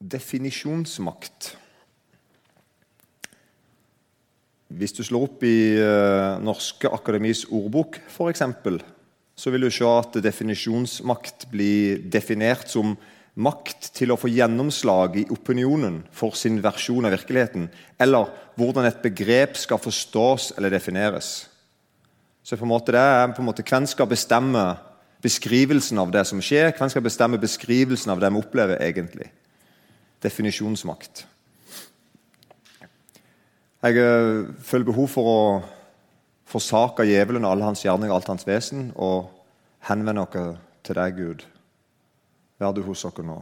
definisjonsmakt. Hvis du slår opp i uh, Norske Akademis ordbok, f.eks., så vil du se at definisjonsmakt blir definert som makt til å få gjennomslag i opinionen for sin versjon av virkeligheten, eller hvordan et begrep skal forstås eller defineres. Så på en måte det er på en måte Hvem skal bestemme beskrivelsen av det som skjer? Hvem skal bestemme beskrivelsen av det vi opplever egentlig? Definisjonsmakt. Jeg øh, føler behov for å forsake djevelen og alle hans gjerninger og alt hans vesen og henvende oss til deg, Gud. Vær du hos oss nå.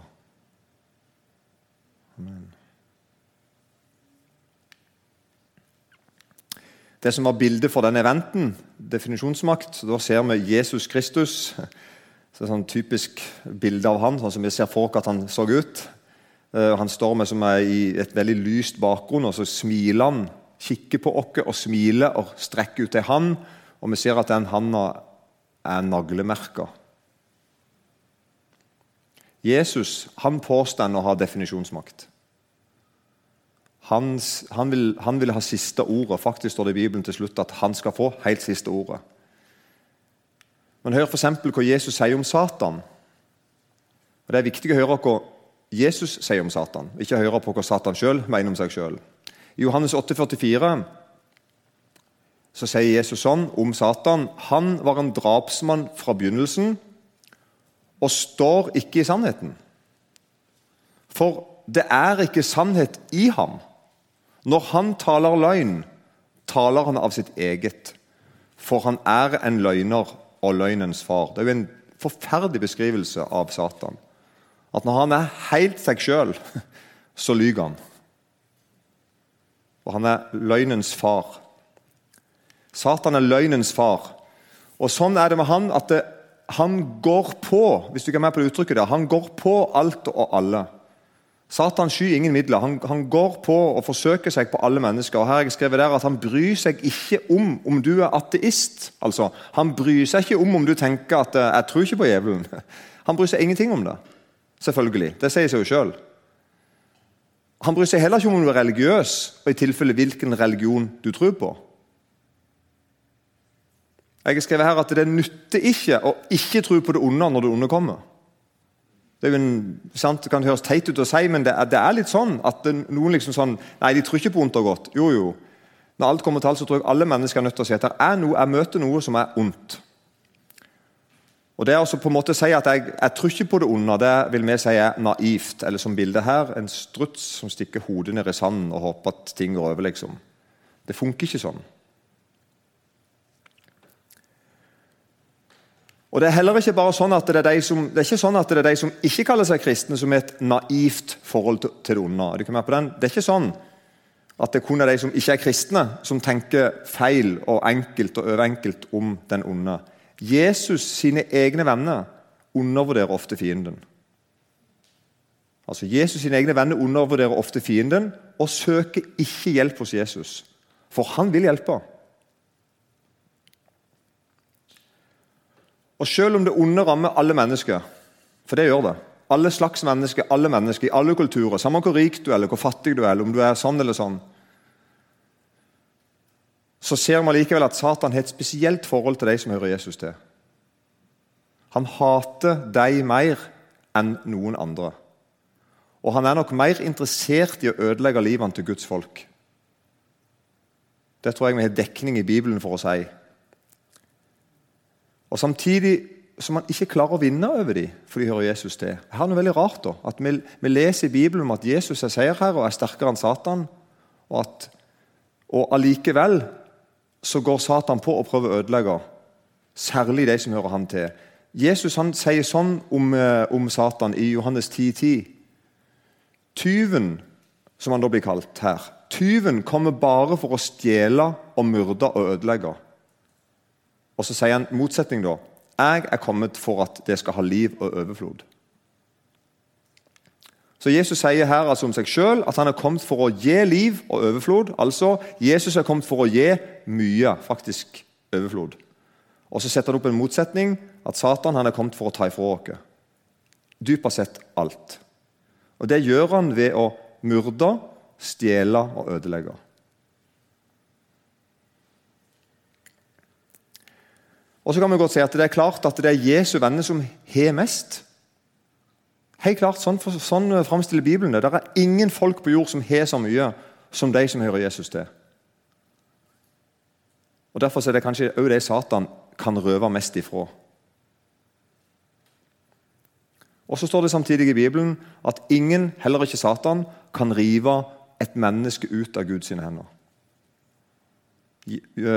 Amen. Det som var bildet for denne eventen, definisjonsmakt, da ser vi Jesus Kristus. Så det er sånn typisk bilde av han, sånn som vi ser for oss at han så ut. Eh, han står med som er i et veldig lyst bakgrunn, og så smiler han. Kikker på oss og smiler og strekker ut ei hånd. Og vi ser at den handa er naglemerka. Jesus han påstår å ha definisjonsmakt. Han, han, vil, han, vil, ha siste ordet. Faktisk står det i Bibelen til slutt at han skal få helt siste ordet. Men hør f.eks. hva Jesus sier om Satan. Og Det er viktig å høre hva Jesus sier om Satan, ikke høre på hva Satan sjøl mener om seg sjøl. I Johannes 8,44 så sier Jesus sånn om Satan Han var en drapsmann fra begynnelsen og står ikke i sannheten. For det er ikke sannhet i ham. Når han taler løgn, taler han av sitt eget. For han er en løgner og løgnens far. Det er jo en forferdelig beskrivelse av Satan. At når han er helt seg sjøl, så lyver han. Og han er løgnens far. Satan er løgnens far. Og Sånn er det med han at det, han går på hvis du ikke er med på det uttrykket der, han går på alt og alle. Satan skyr ingen midler. Han, han, går på og forsøker seg på alle mennesker. Og her har jeg skrevet der at Han bryr seg ikke om om du er ateist. Altså, Han bryr seg ikke om om du tenker at eh, 'jeg tror ikke på djevelen'. Han bryr seg ingenting om det. Selvfølgelig. Det sier seg jo sjøl. Han bryr seg heller ikke om om du er religiøs, og i tilfelle hvilken religion du tror på. Jeg har skrevet her at Det nytter ikke å ikke tro på det onde når det onde kommer. Det, en, sant, det kan høres teit ut å si, men det er, det er litt sånn at noen liksom sånn Nei, de tror ikke på ondt og godt. Jo, jo. Når alt kommer til alt, så tror jeg alle mennesker er nødt til å si at det er noe, jeg møter noe som er ondt. Og det er altså på en måte si at jeg, jeg tror ikke på det onde, det vil vi si er naivt. Eller som bildet her, en struts som stikker hodet ned i sanden og håper at ting går over. liksom. Det funker ikke sånn. Og Det er heller ikke bare sånn at det er de som, det er ikke sånn at det er de som ikke kaller seg kristne, som har et naivt forhold til, det onde. Er? Det er ikke sånn at det kun er de som ikke er kristne, som tenker feil og enkelt og overenkelt om den onde. Jesus sine egne venner undervurderer ofte fienden. Altså Jesus sine egne venner undervurderer ofte fienden og søker ikke hjelp hos Jesus. For han vil hjelpe. Og Selv om det onde rammer alle mennesker, for det gjør det Alle slags mennesker, alle mennesker, i alle kulturer, samme hvor rik du er, eller hvor fattig du er, eller om du er sånn eller sånn, så ser vi likevel at Satan har et spesielt forhold til de som hører Jesus til. Han hater dem mer enn noen andre. Og han er nok mer interessert i å ødelegge livene til Guds folk. Det tror jeg vi har dekning i Bibelen for å si. Og Samtidig som man ikke klarer å vinne over dem for de hører Jesus til. Her er noe veldig rart da, at vi, vi, leser i Bibelen om at Jesus er seierherre og er sterkere enn Satan. Og, at, og allikevel så går Satan på å prøve å ødelegge, særlig de som hører han til. Jesus han sier sånn om, eh, om Satan i Johannes 10,10. 10. Tyven, som han da blir kalt her, tyven kommer bare for å stjele og myrde og ødelegge. Og så sier han motsetning, da. Jeg er kommet for at det skal ha liv og overflod. Så Jesus sier her altså om seg sjøl at han er kommet for å gi liv og overflod. Altså, Jesus er kommet for å gi mye, faktisk overflod. Og Så setter han opp en motsetning, at Satan han er kommet for å ta ifra oss. Dypest sett alt. Og Det gjør han ved å myrde, stjele og ødelegge. Og så kan vi godt si at Det er klart at det er Jesu venner som har mest. Helt klart, Sånn, sånn framstiller Bibelen det. Det er ingen folk på jord som har så mye som de som hører Jesus til. Og Derfor er det kanskje òg det Satan kan røve mest ifra. Og Så står det samtidig i Bibelen at ingen, heller ikke Satan, kan rive et menneske ut av Guds hender.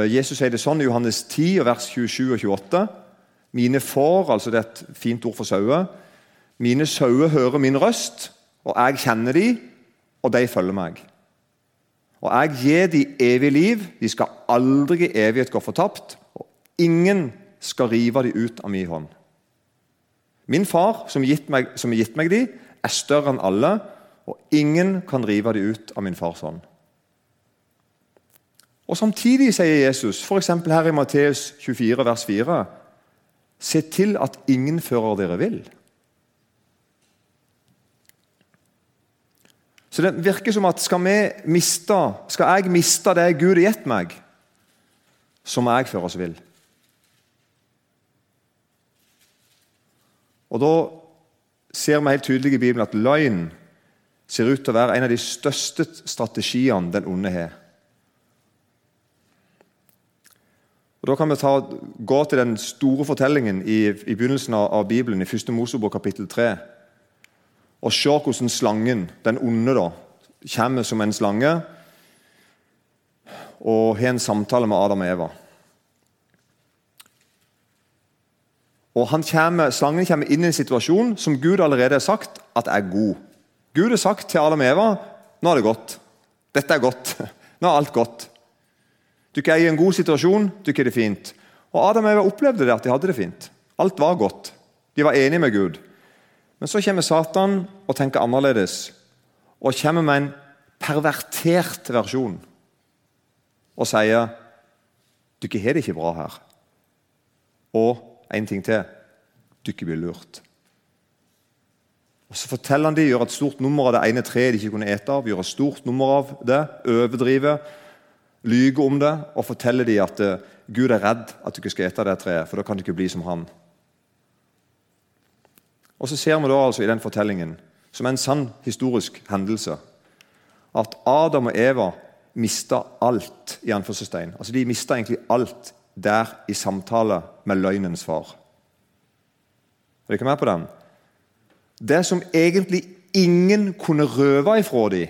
Jesus sier det sånn i Johannes 10, vers 27 og 28. Mine får, altså det er et fint ord for sauer, mine sauer hører min røst, og jeg kjenner de, og de følger meg. Og jeg gir de evig liv, de skal aldri i evighet gå fortapt, og ingen skal rive de ut av min hånd. Min far, som har gitt gitt meg de, er større enn alle, og ingen kan rive de ut av min fars hånd. Og Samtidig sier Jesus, f.eks. her i Matteus 24, vers 4.: Se til at ingen fører dere vill. Så Det virker som at skal, miste, skal jeg miste det Gud har gitt meg, så må jeg føres vill. Og Da ser vi helt tydelig i Bibelen at løgn ser ut til å være en av de største strategiene den onde har. Og Da kan vi ta, gå til den store fortellingen i, i begynnelsen av, av, Bibelen, i 1. Mosebok kapittel 3, og se hvordan slangen, den onde, da, kommer som en slange og har en samtale med Adam og Eva. Og kommer, Slangen kommer inn i en situasjon som Gud allerede har sagt at er god. Gud har sagt til Adam og Eva nå er det godt. Dette er godt. Nå er alt godt. Dere er i en god situasjon, dere er det fint. Og Adam og Eva opplevde det at de hadde det fint. Alt var godt. De var enige med Gud. Men så kommer Satan og tenker annerledes og kommer med en pervertert versjon og sier dere har det ikke bra her. Og en ting til dere blir lurt. Og Så forteller han de, gjør et stort nummer av det ene treet de ikke kunne ete av. gjør et stort nummer av det, Overdriver, lyver om det og forteller de at Gud er redd at dere skal ete det treet, for da kan dere bli som han. Og Så ser vi da altså i den fortellingen, som er en sann historisk hendelse, at Adam og Eva mista alt. i anførselstegn. Altså De mista egentlig alt der i samtale med løgnens far. Er dere med på den? Det som egentlig ingen kunne røve ifra dem,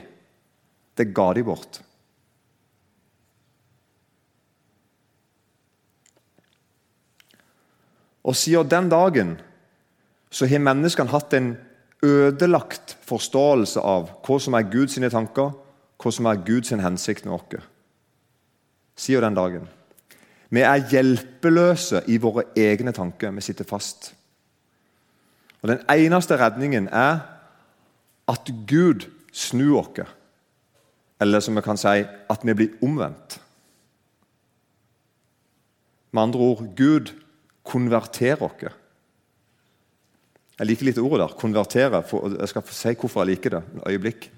det ga de bort. Og siden den dagen så har menneskene hatt en ødelagt forståelse av hva som er Guds tanker, hva som er Guds hensikt med oss. Siden den dagen. Vi er hjelpeløse i våre egne tanker. Vi sitter fast. Og Den eneste redningen er at Gud snur oss. Eller som vi kan si at vi blir omvendt. Med andre ord Gud konverterer oss. Jeg liker litt ordet der. Konvertere. Jeg skal si hvorfor jeg liker det. et øyeblikk.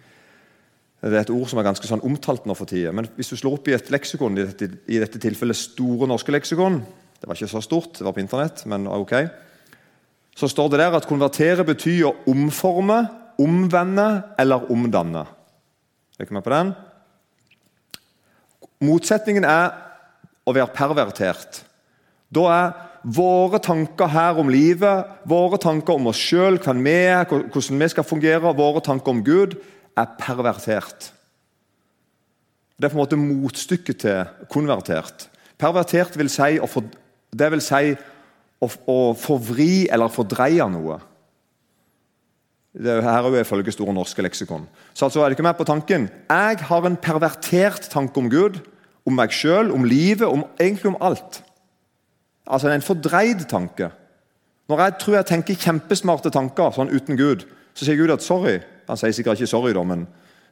Det er et ord som er ganske sånn omtalt nå for tida. Men hvis du slår opp i et leksikon, i dette, i dette tilfellet Store norske leksikon Det var ikke så stort, det var på internett, men ok. Så står det der at konvertere betyr å omforme, omvende eller omdanne. Er dere med på den? Motsetningen er å være pervertert. Da er våre tanker her om livet, våre tanker om oss sjøl, hvordan vi skal fungere, våre tanker om Gud, er pervertert. Det er på en måte motstykket til konvertert. Pervertert vil si å, for, det vil si å, å forvri eller fordreie noe. Det er her er ifølge Store norske leksikon. Så altså er det ikke med på tanken. Jeg har en pervertert tanke om Gud, om meg sjøl, om livet, om, egentlig om alt. Altså en fordreid tanke. Når jeg tror jeg tenker kjempesmarte tanker sånn uten Gud, så sier Gud at sorry, han sier sikkert ikke 'sorry', da, men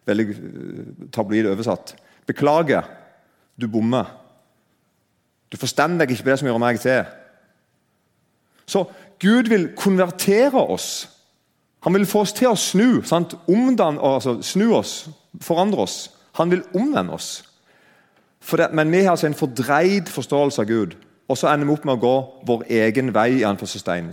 veldig eh, tabloid oversatt. 'Beklager, du bommer'. Du forstår deg ikke på det som gjør meg til. Så Gud vil konvertere oss. Han vil få oss til å snu. Sant? Omdan, altså, snu oss, forandre oss. Han vil omvende oss. Det, men vi har altså en fordreid forståelse av Gud. Og så ender vi opp med å gå vår egen vei,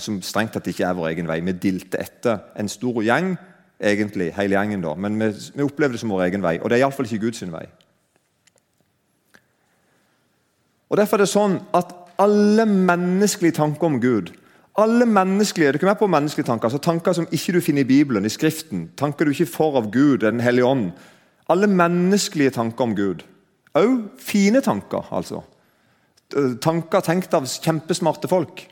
som strengt tatt ikke er vår egen vei. Vi dilter etter en stor gjeng, egentlig, hele gjengen, da. men vi, vi opplever det som vår egen vei. Og det er iallfall ikke Guds vei. Og Derfor er det sånn at alle menneskelige tanker om Gud alle menneskelige, du kan være på menneskelige tanker, altså tanker som ikke du finner i Bibelen, i Skriften, tanker du ikke får av Gud, Den hellige ånd. Alle menneskelige tanker om Gud. Òg fine tanker, altså. Tanker tenkt av kjempesmarte folk.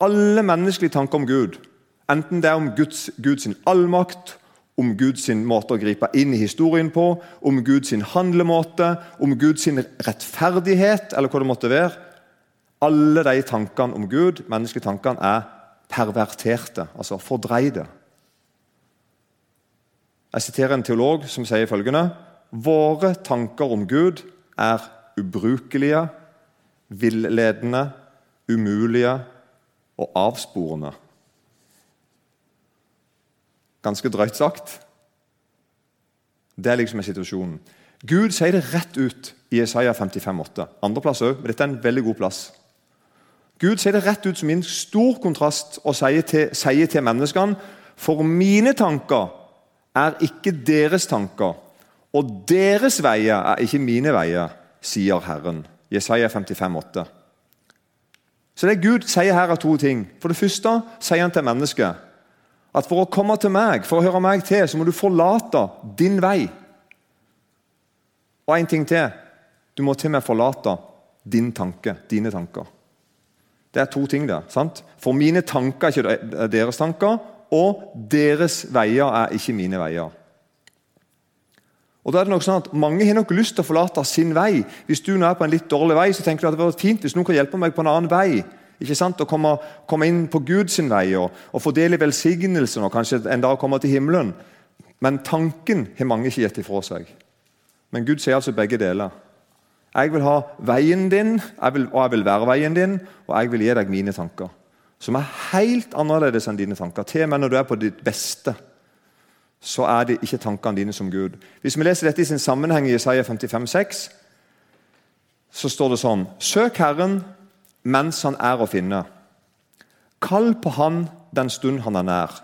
Alle menneskelige tanker om Gud, enten det er om Guds, Guds allmakt, om Guds måte å gripe inn i historien på, om Guds handlemåte, om Guds rettferdighet, eller hva det måtte være alle de tankene om Gud, menneskelige tankene, er perverterte, altså fordreide. Jeg siterer en teolog som sier følgende Våre tanker om Gud er ubrukelige, villedende, umulige og avsporende. Ganske drøyt sagt. Det er liksom situasjonen. Gud sier det rett ut i Isaiah 55,8. Andreplass òg, men dette er en veldig god plass. Gud sier det rett ut som en stor kontrast og sier til, sier til menneskene For mine tanker er ikke deres tanker, og deres veier er ikke mine veier, sier Herren. Jesaja 55, 55,8. Så det Gud sier her, er to ting. For det første sier han til mennesket at for å komme til meg, for å høre meg til, så må du forlate din vei. Og en ting til. Du må til meg forlate din tanke, dine tanker. Det er to ting der. sant? For mine tanker er ikke deres tanker, og deres veier er ikke mine veier. Og da er det nok sånn at Mange har nok lyst til å forlate sin vei. Hvis du nå er på en litt dårlig vei, så tenker du at det var fint hvis noen kan hjelpe meg på en annen vei. Ikke sant? Å komme, komme inn på Guds vei og, og få del i velsignelsen og kanskje en dag komme til himmelen. Men tanken har mange ikke gitt ifra seg. Men Gud sier altså begge deler. Jeg vil ha veien din, jeg vil, og jeg vil være veien din, og jeg vil gi deg mine tanker. Som er helt annerledes enn dine tanker. Til og med når du er på ditt beste, så er det ikke tankene dine som Gud. Hvis vi leser dette i sin sammenheng i Isaiah 55, 6, så står det sånn Søk Herren mens han er å finne. Kall på Han den stund han er nær.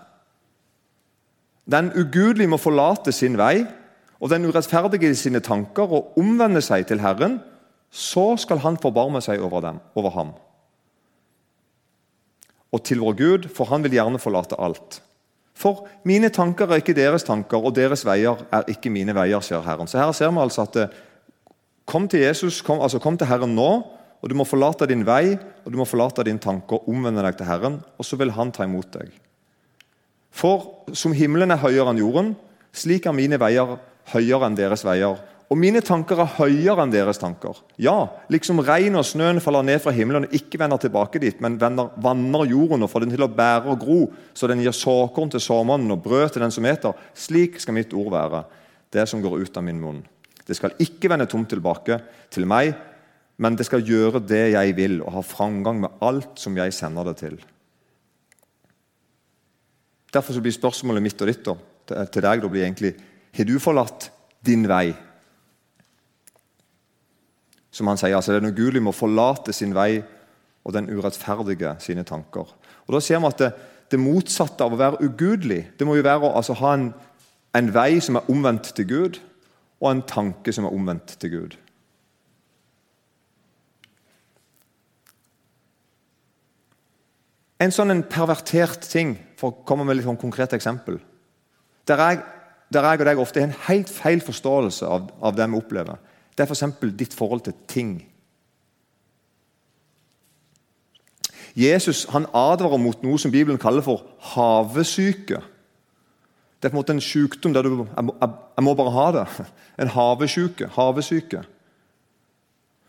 Den ugudelige må forlate sin vei og den urettferdige sine tanker og omvende seg til Herren, så skal Han forbarme seg over, dem, over ham. Og til vår Gud, for Han vil gjerne forlate alt. For mine tanker er ikke deres tanker, og deres veier er ikke mine veier, sier Herren. Så her ser vi altså at eh, Kom til Jesus, kom, altså kom til Herren nå, og du må forlate din vei og du må forlate din tanke og omvende deg til Herren, og så vil Han ta imot deg. For som himmelen er høyere enn jorden, slik er mine veier høyere enn deres veier. Og mine tanker er høyere enn deres tanker. Ja, liksom regn og snøen faller ned fra himmelen og ikke vender tilbake dit, men vender, vanner jorden og får den til å bære og gro, så den gir såkorn til såmannen og brød til den som eter. Slik skal mitt ord være, det som går ut av min munn. Det skal ikke vende tomt tilbake til meg, men det skal gjøre det jeg vil, og ha framgang med alt som jeg sender det til. Derfor blir spørsmålet mitt og ditt da, til deg da blir egentlig har du forlatt din vei? Som han sier, altså Den ugudelige må forlate sin vei, og den urettferdige sine tanker. Og Da ser vi at det, det motsatte av å være ugudelig det må jo være å altså, ha en, en vei som er omvendt til Gud, og en tanke som er omvendt til Gud. En sånn en pervertert ting, for å komme med et sånn konkret eksempel Der jeg der jeg og deg ofte har en helt feil forståelse av, av det vi opplever, det er f.eks. ditt forhold til ting. Jesus han advarer mot noe som Bibelen kaller for havesyke. Det er på en måte en sykdom der du jeg må bare ha det. En havesyke. Havesyke.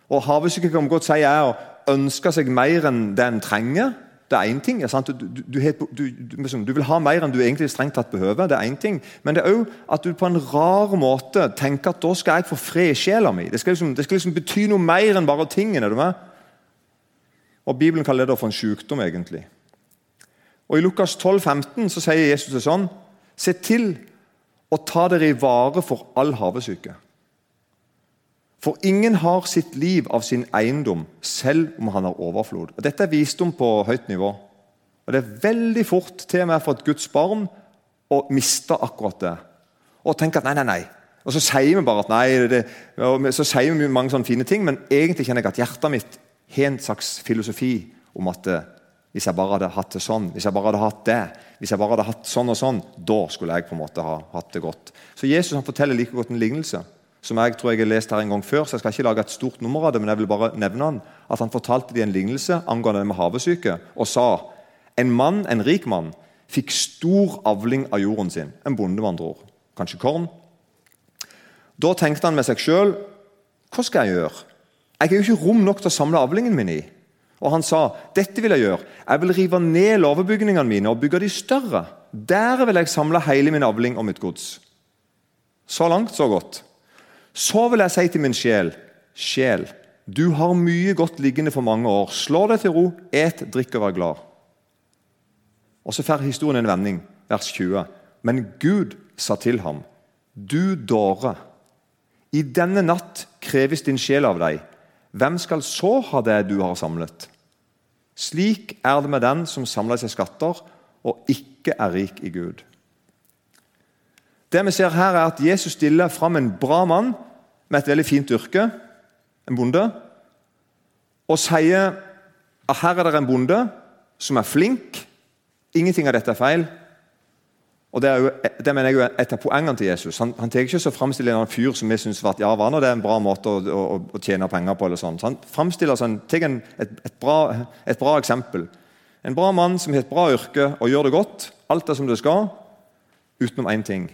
Og Havesyke kan man godt si er å ønske seg mer enn det en trenger. Det er én ting. Du, du, du, du, vil ha mer enn du egentlig strengt tatt behøver. det er en ting. Men det er òg at du på en rar måte tenker at da skal jeg få fred i sjela mi. Det skal, liksom, det skal liksom bety noe mer enn bare tingene. Og Bibelen kaller det for en sykdom, egentlig. Og I Lukas 12, 15 så sier Jesus det sånn Se til å ta dere i vare for all havesyke. For ingen har sitt liv av sin eiendom, selv om han har overflod. Og Dette er visdom på høyt nivå. Og Det er veldig fort til og med for et Guds barn å miste akkurat det. Og tenke at nei, nei, nei. Og så sier vi bare at nei, det, så sier vi mange sånne fine ting, men egentlig kjenner jeg at hjertet mitt har en slags filosofi om at eh, hvis jeg bare hadde hatt det sånn, hvis jeg bare hadde hatt det, hvis jeg bare hadde hatt sånn og sånn, da skulle jeg på en måte ha hatt det godt. Så Jesus han forteller like godt en lignelse som jeg tror jeg har lest her en gang før, så jeg skal ikke lage et stort nummer av det, men jeg vil bare nevne han, at han fortalte de en lignelse angående det med havesyke, og sa en mann, en rik mann fikk stor avling av jorden sin. En bonde, med andre ord. Kanskje korn. Da tenkte han med seg sjøl hva skal jeg gjøre? Jeg har jo ikke rom nok til å samle avlingen min i. Og han sa dette vil jeg gjøre. Jeg vil rive ned låvebygningene mine og bygge de større. Der vil jeg samle hele min avling og mitt gods. Så langt, så godt. Så vil jeg si til min sjel, sjel, du har mye godt liggende for mange år. Slå deg til ro, et, drikk og vær glad. Og Så får historien en vending, vers 20. Men Gud sa til ham, du dåre, i denne natt kreves din sjel av deg. Hvem skal så ha det du har samlet? Slik er det med den som samler seg skatter og ikke er rik i Gud. Det vi ser her er at Jesus stiller fram en bra mann med et veldig fint yrke, en bonde, og sier at her er det en bonde som er flink. Ingenting av dette er feil. Og Det, er jo, det mener jeg er et av poengene til Jesus. Han, han tar ikke så framstiller en fyr som vi syns var ja, var det er en bra måte å, å, å, tjene penger på. eller sånn. Så Han framstiller sånn, en, et, et, bra, et, bra, eksempel. En bra mann som har et bra yrke og gjør det godt. Alt er som det skal, utenom én ting.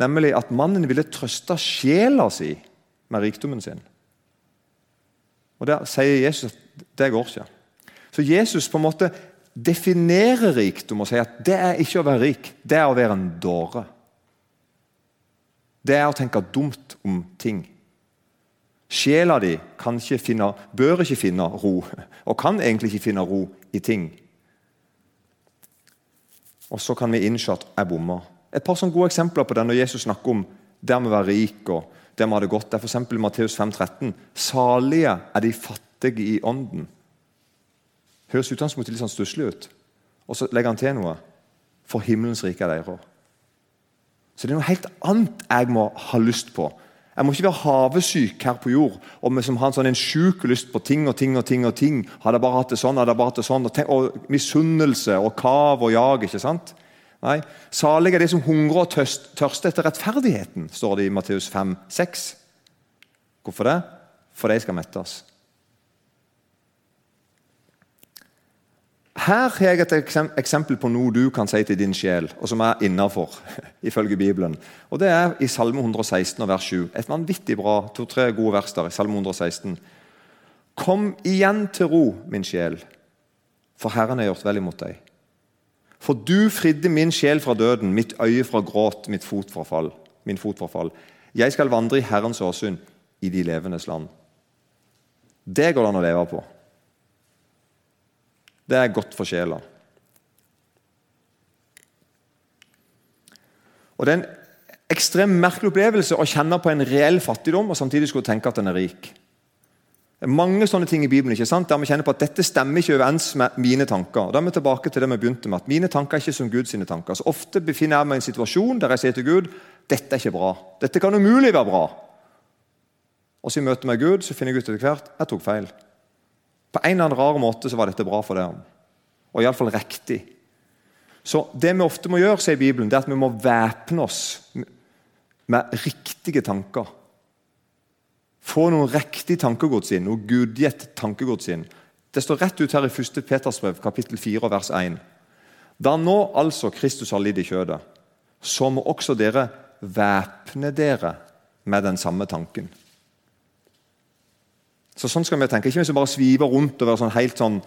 Nemlig at mannen ville trøste sjela si med rikdommen sin. Og Der sier Jesus at det går ikke. Så Jesus på en måte definerer rikdom og sier at det er ikke å være rik, det er å være en dåre. Det er å tenke dumt om ting. Sjela di ikke finne, bør ikke finne ro, og kan egentlig ikke finne ro i ting. Og så kan vi innse at jeg bommer. Et par sånne gode eksempler på det når Jesus snakker om med å være rik og å ha det godt. Det er f.eks. Matteus 5,13. Salige er de fattige i ånden. Høres utgangspunktet litt sånn stusslig ut. Og så legger han til noe. For himmelens rike er deres. Så det er noe helt annet jeg må ha lyst på. Jeg må ikke være havesyk her på jord og som har en sånn en sjuk lyst på ting og ting og ting. og ting. Hadde jeg bare hatt det sånn, hadde jeg bare hatt det sånn, og, og misunnelse og kav og jag. ikke sant? Nei, Salig er de som hungrer og tørster etter rettferdigheten, står det i Matteus 5, 6. Hvorfor det? For de skal mettes. Her har jeg et eksempel på noe du kan si til din sjel, og som er innafor, ifølge Bibelen. Og Det er i Salme 116 og vers 7. Et vanvittig bra, to-tre gode vers der. i Salme 116. Kom igjen til ro, min sjel, for Herren har gjort vel imot deg. For du fridde min sjel fra døden, mitt øye fra gråt, fot fra fall, min fot fra fall. Jeg skal vandre i Herrens åsyn, i de levendes land. Det går det an å leve på. Det er godt for sjela. Og Det er en ekstremt merkelig opplevelse å kjenne på en reell fattigdom og samtidig skulle tenke at den er rik. Det er mange sånne ting i Bibelen ikke sant? der vi kjenner på at dette stemmer ikke overens med mine tanker. Da er vi tilbake til det vi begynte med, at Mine tanker er ikke som Guds tanker. Så Ofte befinner jeg meg i en situasjon der jeg sier til Gud dette er ikke bra. Dette kan umulig være bra. Og så i møte med Gud så finner jeg ut etter hvert jeg tok feil. På en eller annen rar måte så var dette bra for dem. Og iallfall riktig. Så det vi ofte må gjøre, sier Bibelen, det er at vi må væpne oss med riktige tanker. Få noen riktig tankegods inn, noe gudgitt tankegods inn. Det står rett ut her i 1. Peters brev, kapittel 4, vers 1. Da nå altså Kristus har lidd i kjødet, så må også dere væpne dere med den samme tanken. Så Sånn skal vi tenke. Ikke hvis vi bare sviver rundt og være sånn helt sånn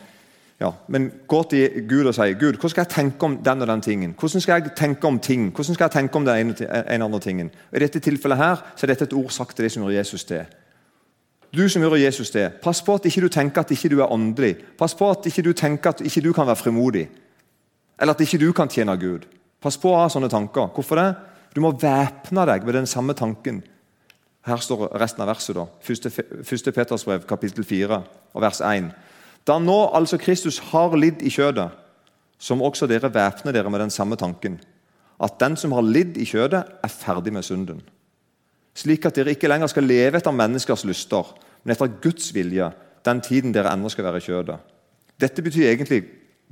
ja, Men gå til Gud og si Gud, hvordan skal jeg tenke om den og den tingen? Hvordan skal jeg tenke om ting? Hvordan skal jeg tenke om den ene, en andre tingen? Og I dette tilfellet her, så er dette et ord sagt til de som gjør Jesus til. Du som gjør Jesus til, pass på at ikke du tenker at ikke du er åndelig. Pass på at ikke du tenker at ikke du kan være frimodig. Eller at ikke du kan tjene Gud. Pass på å ha sånne tanker. Hvorfor det? Du må væpne deg med den samme tanken. Her står resten av verset. da. Første, første Peters brev, kapittel 4, og vers 1. Da nå altså Kristus har lidd i kjødet, som også dere væpner dere med den samme tanken. At den som har lidd i kjødet, er ferdig med synden. Slik at dere ikke lenger skal leve etter menneskers lyster, men etter Guds vilje, den tiden dere ennå skal være i kjødet. Dette betyr egentlig,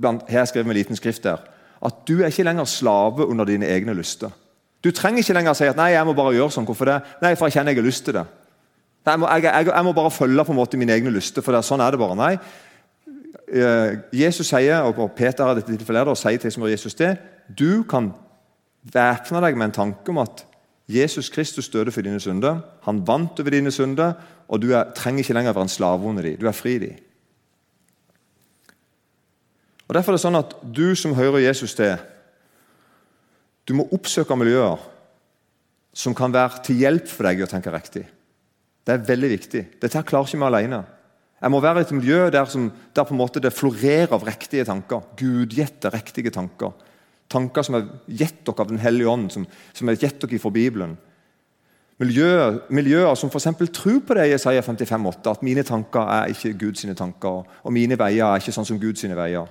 blant, her skriver med liten skrift der, at du er ikke lenger slave under dine egne lyster. Du trenger ikke lenger si at 'nei, jeg må bare gjøre sånn'. Hvorfor det? Nei, for jeg kjenner jeg har lyst til det. Jeg må, jeg, jeg, jeg må, bare følge på en måte mine egne lyster, for det, sånn er det bare. Nei. Eh, Jesus sier, og Peter er dette tilfellet, og sier til Jesus det, du kan væpne deg med en tanke om at Jesus Kristus døde for dine synder. Han vant over dine synder, og du er, trenger ikke lenger være en slave under dem. Du er fri dem. Og Derfor er det sånn at du som hører Jesus til, du må oppsøke miljøer som kan være til hjelp for deg i å tenke riktig. Det er veldig viktig. Dette klarer ikke vi alene. Jeg må være i et miljø der, som, der det florerer av riktige tanker. Gudgjette riktige tanker. Tanker som er gitt dere av Den hellige ånd, som, som er gitt dere fra Bibelen. Miljøer, miljøer som f.eks. tror på det i Isaiah 55,8, at mine tanker er ikke Guds tanker, og mine veier er ikke sånn som Guds veier.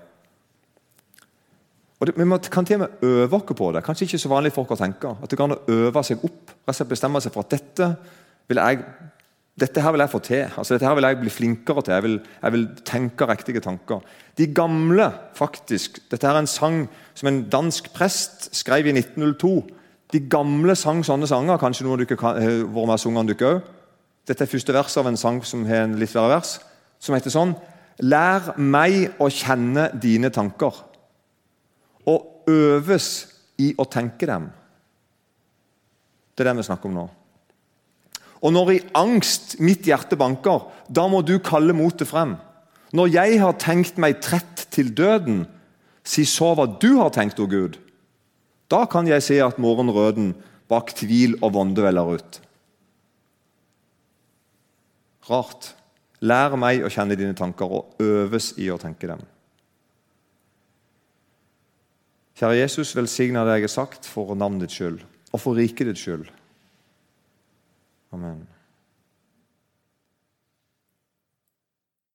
Og det, Vi kan til og med øve oss på det. Kanskje ikke så vanlig oss å tenke. At det kan øve seg opp. Bestemme seg for at dette vil jeg dette her vil jeg få til. Altså, dette her vil jeg bli flinkere til. Jeg vil, jeg vil tenke riktige tanker. De gamle, faktisk Dette er en sang som en dansk prest skrev i 1902. De gamle sang sånne sanger. Kanskje noen av dere har vært med og sunget dere òg. Dette er første vers av en sang som har en litt verre vers, som heter sånn Lær meg å kjenne dine tanker og øves i å tenke dem. Det er det vi snakker om nå. Og når i angst mitt hjerte banker, da må du kalle motet frem. Når jeg har tenkt meg trett til døden, si så hva du har tenkt, o Gud. Da kan jeg se at morgenrøden bak tvil og vonde veller ut. Rart. Lær meg å kjenne dine tanker og øves i å tenke dem. Kjære Jesus, velsigna det jeg har sagt for navnet ditt skyld og for riket ditt skyld. Amen.